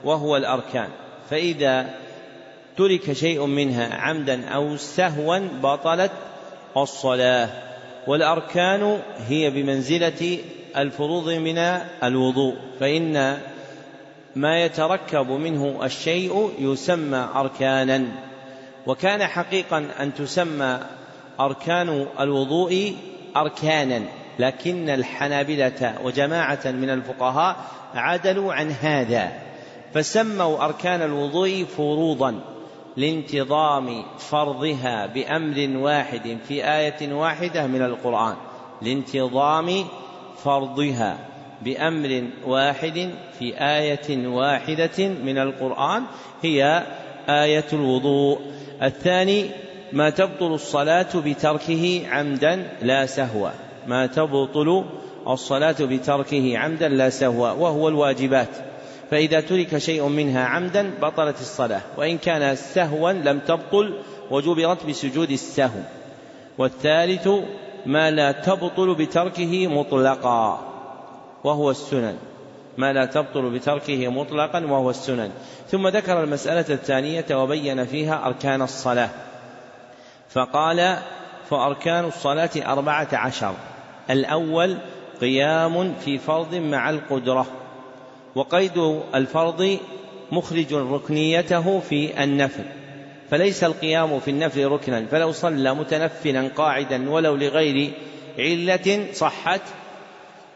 وهو الأركان. فإذا ترك شيء منها عمدا أو سهوا بطلت الصلاة. والأركان هي بمنزلة الفروض من الوضوء فإن ما يتركب منه الشيء يسمى أركانا. وكان حقيقا أن تسمى أركان الوضوء أركانا لكن الحنابلة وجماعة من الفقهاء عدلوا عن هذا فسموا أركان الوضوء فروضا. لانتظام فرضها بأمر واحد في آية واحدة من القرآن. لانتظام فرضها بأمر واحد في آية واحدة من القرآن هي آية الوضوء. الثاني ما تبطل الصلاة بتركه عمدا لا سهوا ما تبطل الصلاة بتركه عمدا لا سهوا وهو الواجبات. فإذا ترك شيء منها عمدا بطلت الصلاة وإن كان سهوا لم تبطل وجبرت بسجود السهو. والثالث ما لا تبطل بتركه مطلقا وهو السنن. ما لا تبطل بتركه مطلقا وهو السنن. ثم ذكر المسألة الثانية وبين فيها أركان الصلاة. فقال فأركان الصلاة أربعة عشر. الأول قيام في فرض مع القدرة. وقيد الفرض مخرج ركنيته في النفل فليس القيام في النفل ركنا فلو صلى متنفلا قاعدا ولو لغير علة صحت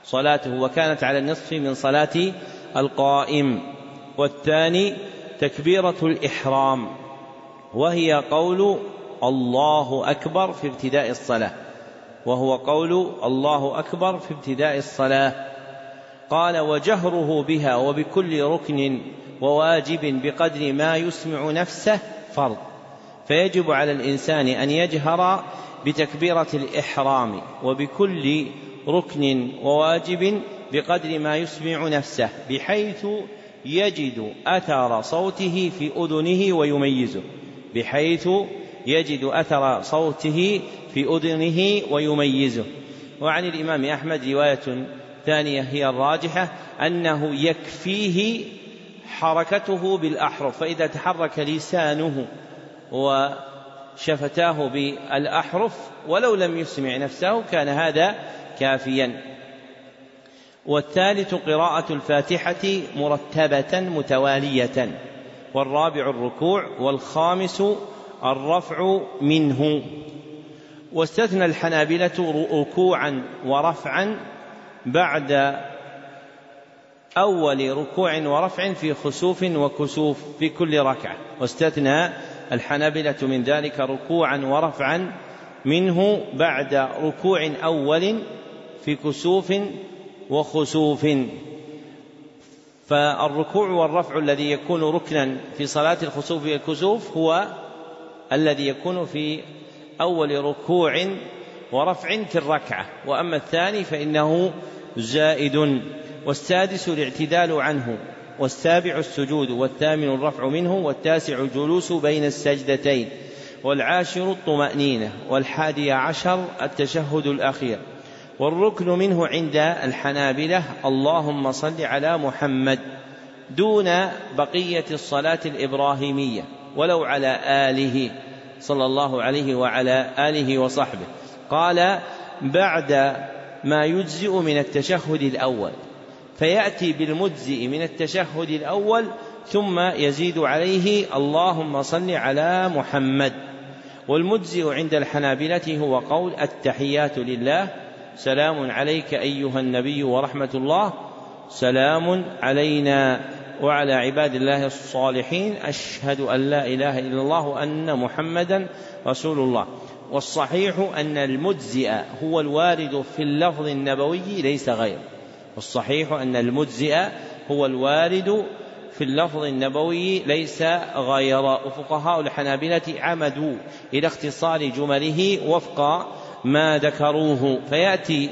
صلاته وكانت على النصف من صلاة القائم. والثاني تكبيرة الإحرام وهي قول الله أكبر في ابتداء الصلاة وهو قول الله أكبر في ابتداء الصلاة. قال وجهره بها وبكل ركن وواجب بقدر ما يسمع نفسه فرض. فيجب على الإنسان أن يجهر بتكبيرة الإحرام وبكل ركن وواجب بقدر ما يسمع نفسه بحيث يجد أثر صوته في أذنه ويميزه بحيث يجد أثر صوته في أذنه ويميزه. وعن الإمام أحمد رواية ثانية هي الراجحة أنه يكفيه حركته بالأحرف فإذا تحرك لسانه وشفتاه بالأحرف ولو لم يسمع نفسه كان هذا كافيا. والثالث قراءة الفاتحة مرتبة متوالية والرابع الركوع والخامس الرفع منه. واستثنى الحنابلة ركوعا ورفعا بعد أول ركوع ورفع في خسوف وكسوف في كل ركعة. واستثنى الحنابلة من ذلك ركوعا ورفعا منه بعد ركوع أول في كسوف وخسوف. فالركوع والرفع الذي يكون ركنا في صلاة الخسوف والكسوف هو الذي يكون في أول ركوع ورفع في الركعة. وأما الثاني فإنه زائد. والسادس الاعتدال عنه. والسابع السجود. والثامن الرفع منه. والتاسع الجلوس بين السجدتين. والعاشر الطمأنينة. والحادي عشر التشهد الأخير. والركن منه عند الحنابلة. اللهم صل على محمد. دون بقية الصلاة الإبراهيمية. ولو على آله. صلى الله عليه وعلى آله وصحبه. قال بعد ما يجزئ من التشهد الأول. فيأتي بالمجزئ من التشهد الأول ثم يزيد عليه اللهم صل على محمد. والمجزئ عند الحنابلة هو قول التحيات لله. سلام عليك أيها النبي ورحمة الله. سلام علينا وعلى عباد الله الصالحين. أشهد أن لا إله إلا الله وأن محمدا رسول الله. والصحيح أن المجزئ هو الوارد في اللفظ النبوي ليس غير والصحيح أن المجزئ هو الوارد في اللفظ النبوي ليس غير وفقهاء الحنابلة عمدوا إلى اختصار جمله وفق ما ذكروه. فيأتي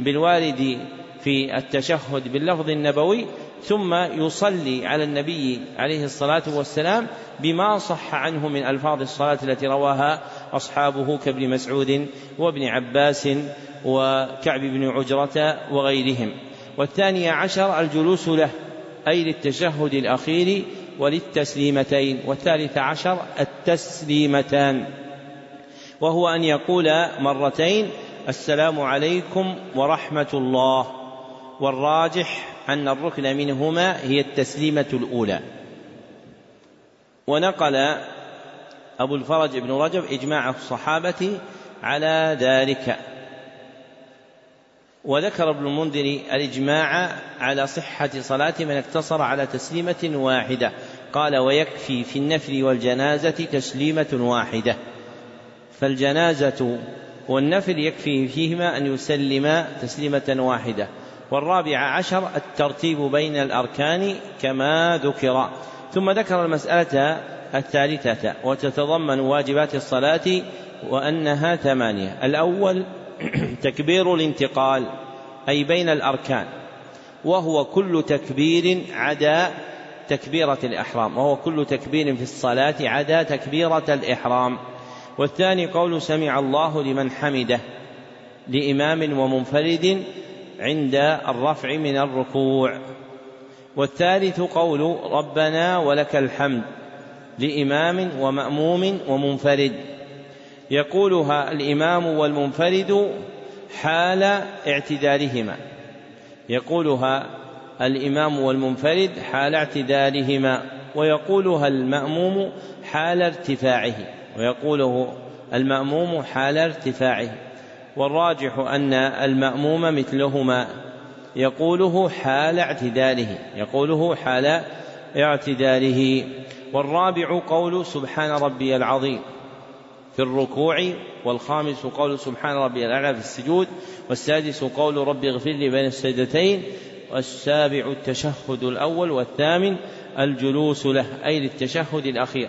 بالوارد في التشهد باللفظ النبوي ثم يصلي على النبي عليه الصلاة والسلام بما صح عنه من ألفاظ الصلاة التي رواها أصحابه كابن مسعود وابن عباس وكعب بن عجرة وغيرهم. والثاني عشر الجلوس له أي للتشهد الأخير وللتسليمتين. والثالث عشر التسليمتان. وهو أن يقول مرتين السلام عليكم ورحمة الله. والراجح أن الركن منهما هي التسليمة الأولى. ونقل أبو الفرج بن رجب إجماع الصحابة على ذلك. وذكر ابن المنذر الإجماع على صحة صلاة من اقتصر على تسليمة واحدة. قال ويكفي في النفل والجنازة تسليمة واحدة. فالجنازة والنفل يكفي فيهما أن يسلم تسليمة واحدة. والرابع عشر الترتيب بين الأركان كما ذكر. ثم ذكر المسألة الثالثة وتتضمن واجبات الصلاة وأنها ثمانية. الأول تكبير الانتقال أي بين الأركان وهو كل تكبير عدا تكبيرة الإحرام وهو كل تكبير في الصلاة عدا تكبيرة الإحرام. والثاني قول سمع الله لمن حمده لإمام ومنفرد عند الرفع من الركوع. والثالث قول ربنا ولك الحمد لإمام ومأموم ومنفرد. يقولها الإمام والمنفرد حال اعتدالهما. يقولها الإمام والمنفرد حال اعتدالهما. ويقولها المأموم حال ارتفاعه. ويقوله المأموم حال ارتفاعه. والراجح أن المأموم مثلهما يقوله حال اعتداله يقوله حال اعتداله. والرابع قول سبحان ربي العظيم في الركوع. والخامس قول سبحان ربي الأعلى في السجود. والسادس قول ربي اغفر لي بين السجدتين. والسابع التشهد الأول والثامن الجلوس له أي للتشهد الأخير.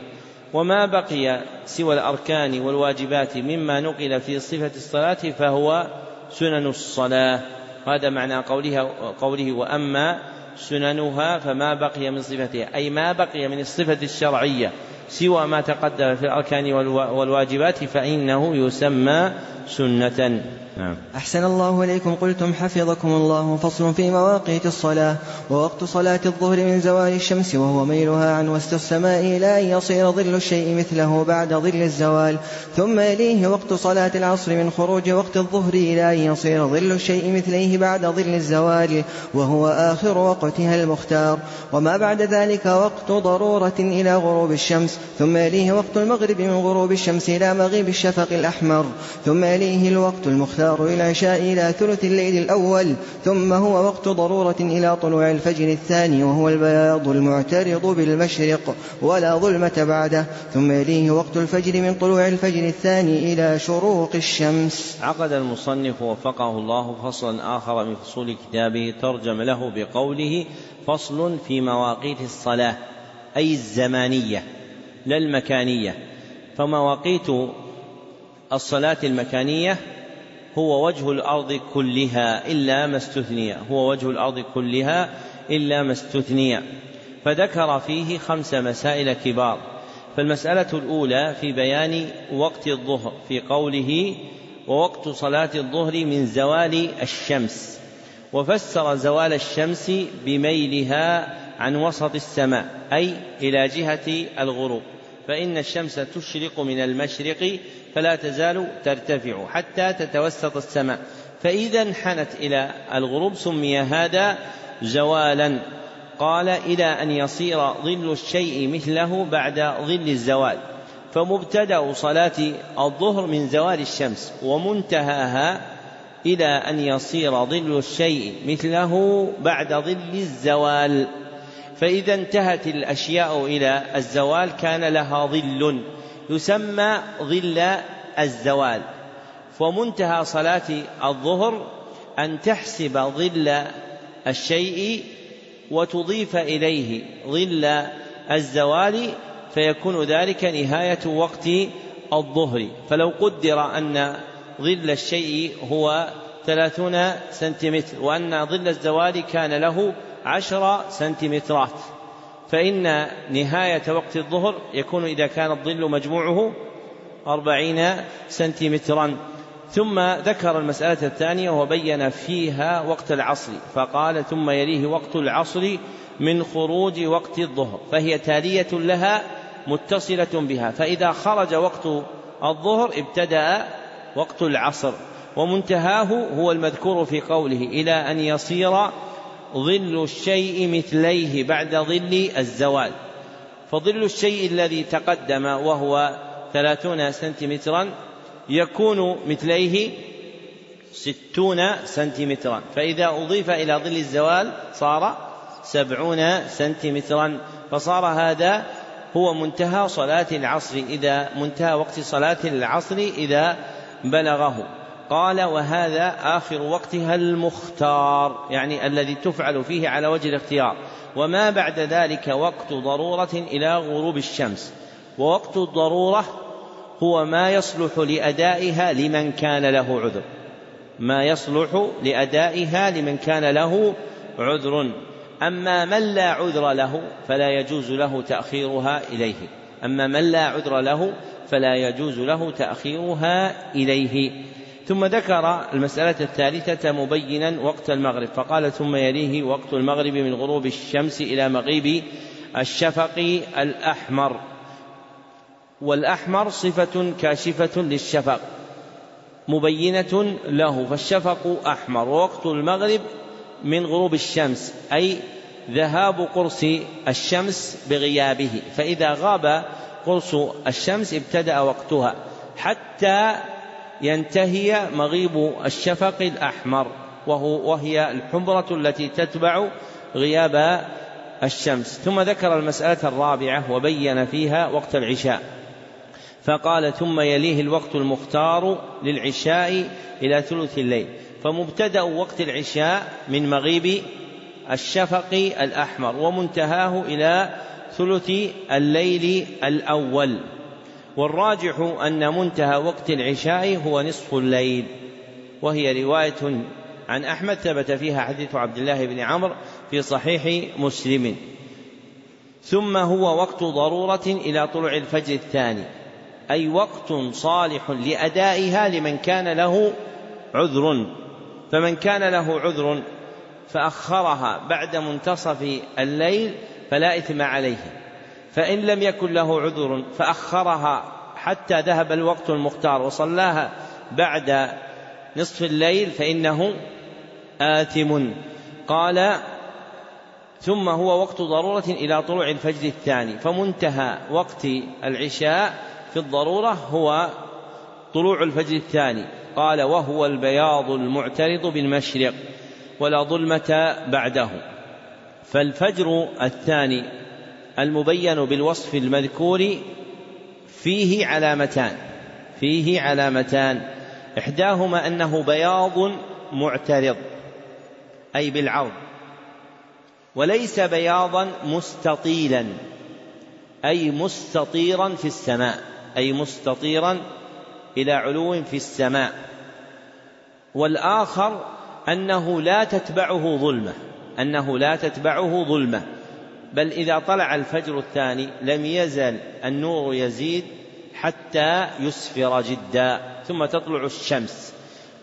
وما بقي سوى الأركان والواجبات مما نقل في صفة الصلاة فهو سنن الصلاة. هذا معنى قولها قوله وأما سننها فما بقي من صفتها أي ما بقي من الصفة الشرعية سوى ما تقدم في الأركان والواجبات فإنه يسمى سنة. نعم. أحسن الله إليكم. قلتم حفظكم الله. فصل في مواقيت الصلاة. ووقت صلاة الظهر من زوال الشمس وهو ميلها عن وسط السماء إلى أن يصير ظل الشيء مثله بعد ظل الزوال. ثم يليه وقت صلاة العصر من خروج وقت الظهر إلى أن يصير ظل الشيء مثليه بعد ظل الزوال. وهو آخر وقتها المختار. وما بعد ذلك وقت ضرورة إلى غروب الشمس. ثم يليه وقت المغرب من غروب الشمس إلى مغيب الشفق الأحمر. ثم يليه الوقت المختار إلى العشاء إلى ثلث الليل الأول ثم هو وقت ضرورة إلى طلوع الفجر الثاني وهو البياض المعترض بالمشرق ولا ظلمة بعده ثم يليه وقت الفجر من طلوع الفجر الثاني إلى شروق الشمس. عقد المصنف وفقه الله فصلا آخر من فصول كتابه ترجم له بقوله فصل في مواقيت الصلاة أي الزمانية لا المكانية. فمواقيت الصلاة المكانية هو وجه الأرض كلها إلا ما استثني. هو وجه الأرض كلها إلا ما استثني. فذكر فيه خمس مسائل كبار. فالمسألة الأولى في بيان وقت الظهر في قوله ووقت صلاة الظهر من زوال الشمس. وفسر زوال الشمس بميلها عن وسط السماء أي إلى جهة الغروب. فإن الشمس تشرق من المشرق فلا تزال ترتفع حتى تتوسط السماء. فإذا انحنت إلى الغروب سمي هذا زوالا. قال إلى أن يصير ظل الشيء مثله بعد ظل الزوال. فمبتدأ صلاة الظهر من زوال الشمس ومنتهاها إلى أن يصير ظل الشيء مثله بعد ظل الزوال. فإذا انتهت الأشياء إلى الزوال كان لها ظل. يسمى ظل الزوال. ومنتهى صلاة الظهر أن تحسب ظل الشيء وتضيف إليه ظل الزوال فيكون ذلك نهاية وقت الظهر. فلو قدر أن ظل الشيء هو ثلاثون سنتيمتر وأن ظل الزوال كان له عشر سنتيمترات. فإن نهاية وقت الظهر يكون إذا كان الظل مجموعه أربعين سنتيمترا. ثم ذكر المسألة الثانية وبين فيها وقت العصر فقال ثم يليه وقت العصر من خروج وقت الظهر فهي تالية لها متصلة بها. فإذا خرج وقت الظهر ابتدأ وقت العصر ومنتهاه هو المذكور في قوله إلى أن يصير ظل الشيء مثليه بعد ظل الزوال. فظل الشيء الذي تقدم وهو ثلاثون سنتيمترا يكون مثليه ستون سنتيمترا. فإذا أضيف إلى ظل الزوال صار سبعون سنتيمترا. فصار هذا هو منتهى صلاة العصر إذا منتهى وقت صلاة العصر إذا بلغه. قال وهذا آخر وقتها المختار يعني الذي تفعل فيه على وجه الاختيار. وما بعد ذلك وقت ضرورة إلى غروب الشمس. ووقت الضرورة هو ما يصلح لأدائها لمن كان له عذر. ما يصلح لأدائها لمن كان له عذر. أما من لا عذر له فلا يجوز له تأخيرها إليه. أما من لا عذر له فلا يجوز له تأخيرها إليه. ثم ذكر المسألة الثالثة مبينا وقت المغرب فقال ثم يليه وقت المغرب من غروب الشمس إلى مغيب الشفق الأحمر. والأحمر صفة كاشفة للشفق مبينة له فالشفق أحمر. ووقت المغرب من غروب الشمس أي ذهاب قرص الشمس بغيابه فإذا غاب قرص الشمس ابتدأ وقتها حتى ينتهي مغيب الشفق الأحمر وهو وهي الحمرة التي تتبع غياب الشمس. ثم ذكر المسألة الرابعة وبين فيها وقت العشاء. فقال ثم يليه الوقت المختار للعشاء إلى ثلث الليل. فمبتدأ وقت العشاء من مغيب الشفق الأحمر ومنتهاه إلى ثلث الليل الأول. والراجح أن منتهى وقت العشاء هو نصف الليل. وهي رواية عن أحمد ثبت فيها حديث عبد الله بن عمرو في صحيح مسلم. ثم هو وقت ضرورة إلى طلوع الفجر الثاني أي وقت صالح لأدائها لمن كان له عذر. فمن كان له عذر فأخرها بعد منتصف الليل فلا إثم عليه. فإن لم يكن له عذر فأخرها حتى ذهب الوقت المختار وصلاها بعد نصف الليل فإنه آثم. قال ثم هو وقت ضرورة إلى طلوع الفجر الثاني فمنتهى وقت العشاء في الضرورة هو طلوع الفجر الثاني. قال وهو البياض المعترض بالمشرق ولا ظلمة بعده. فالفجر الثاني المبين بالوصف المذكور فيه علامتان فيه علامتان. إحداهما أنه بياض معترض أي بالعرض وليس بياضا مستطيلا أي مستطيرا في السماء أي مستطيرا إلى علو في السماء. والآخر أنه لا تتبعه ظلمة أنه لا تتبعه ظلمة. بل إذا طلع الفجر الثاني لم يزل النور يزيد حتى يسفر جدا ثم تطلع الشمس.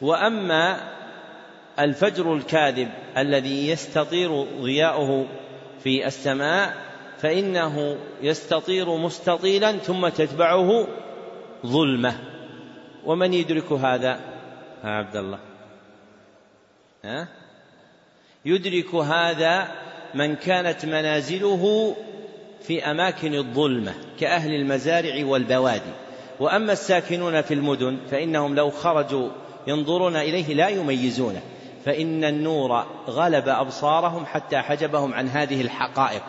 وأما الفجر الكاذب الذي يستطير ضياؤه في السماء فإنه يستطير مستطيلا ثم تتبعه ظلمة. ومن يدرك هذا؟ ها عبد الله. ها؟ يدرك هذا من كانت منازله في أماكن الظلمة كأهل المزارع والبوادي. وأما الساكنون في المدن فإنهم لو خرجوا ينظرون إليه لا يميزونه. فإن النور غلب أبصارهم حتى حجبهم عن هذه الحقائق.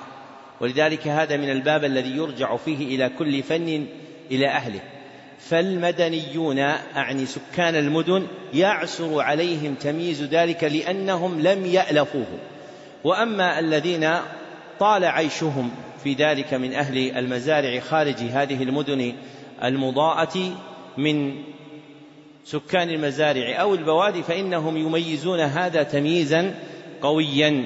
ولذلك هذا من الباب الذي يرجع فيه إلى كل فن إلى أهله. فالمدنيون أعني سكان المدن يعسر عليهم تمييز ذلك لأنهم لم يألفوه. وأما الذين طال عيشهم في ذلك من أهل المزارع خارج هذه المدن المضاءة من سكان المزارع أو البوادي فإنهم يميزون هذا تمييزا قويا.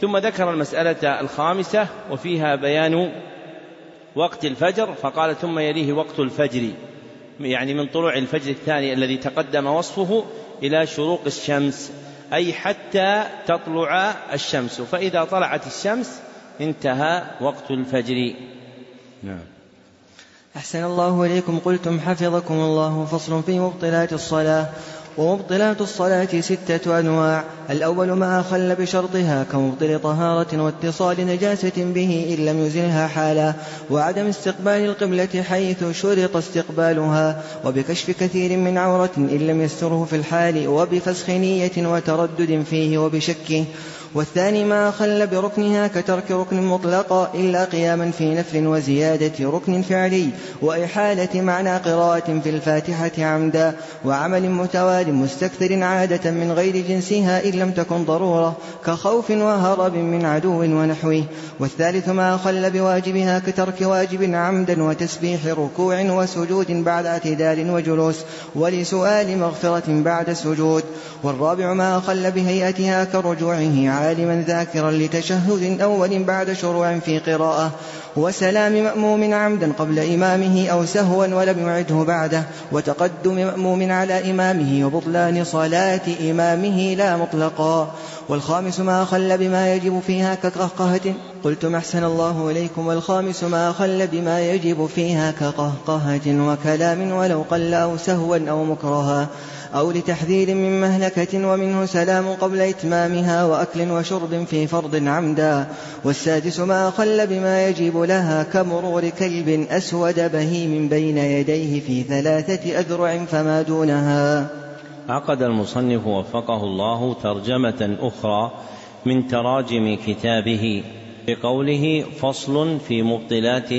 ثم ذكر المسألة الخامسة وفيها بيان وقت الفجر فقال ثم يليه وقت الفجر. يعني من طلوع الفجر الثاني الذي تقدم وصفه إلى شروق الشمس. أي حتى تطلع الشمس. فإذا طلعت الشمس انتهى وقت الفجر. نعم. أحسن الله إليكم. قلتم حفظكم الله. فصل في مبطلات الصلاة. ومبطلات الصلاة ستة أنواع. الأول ما أخل بشرطها كمبطل طهارة واتصال نجاسة به إن لم يزلها حالا وعدم استقبال القبلة حيث شرط استقبالها وبكشف كثير من عورة إن لم يستره في الحال وبفسخ نية وتردد فيه وبشكه. والثاني ما أخل بركنها كترك ركن مطلقا إلا قياما في نفل وزيادة ركن فعلي وإحالة معنى قراءة في الفاتحة عمدا وعمل متوال مستكثر عادة من غير جنسها إن لم تكن ضرورة كخوف وهرب من عدو ونحوه والثالث ما أخل بواجبها كترك واجب عمدا وتسبيح ركوع وسجود بعد اعتدال وجلوس ولسؤال مغفرة بعد السجود والرابع ما أخل بهيئتها كرجوعه عالما ذاكرا لتشهد أول بعد شروع في قراءة وسلام مأموم عمدا قبل إمامه أو سهوا ولم يعده بعده وتقدم مأموم على إمامه وبطلان صلاة إمامه لا مطلقا. والخامس ما أخل بما يجب فيها كقهقهة قلتم أحسن الله إليكم والخامس ما أخل بما يجب فيها كقهقهة وكلام ولو قل أو سهوا أو مكرها. أو لتحذير من مهلكة ومنه سلام قبل إتمامها وأكل وشرب في فرض عمدا. والسادس ما أخل بما يجب لها كمرور كلب أسود بهيم بين يديه في ثلاثة أذرع فما دونها. عقد المصنف وفقه الله ترجمة أخرى من تراجم كتابه بقوله فصل في مبطلات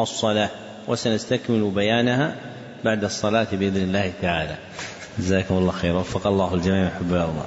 الصلاة. وسنستكمل بيانها بعد الصلاة بإذن الله تعالى. جزاكم الله خير وفق الله الجميع حب الله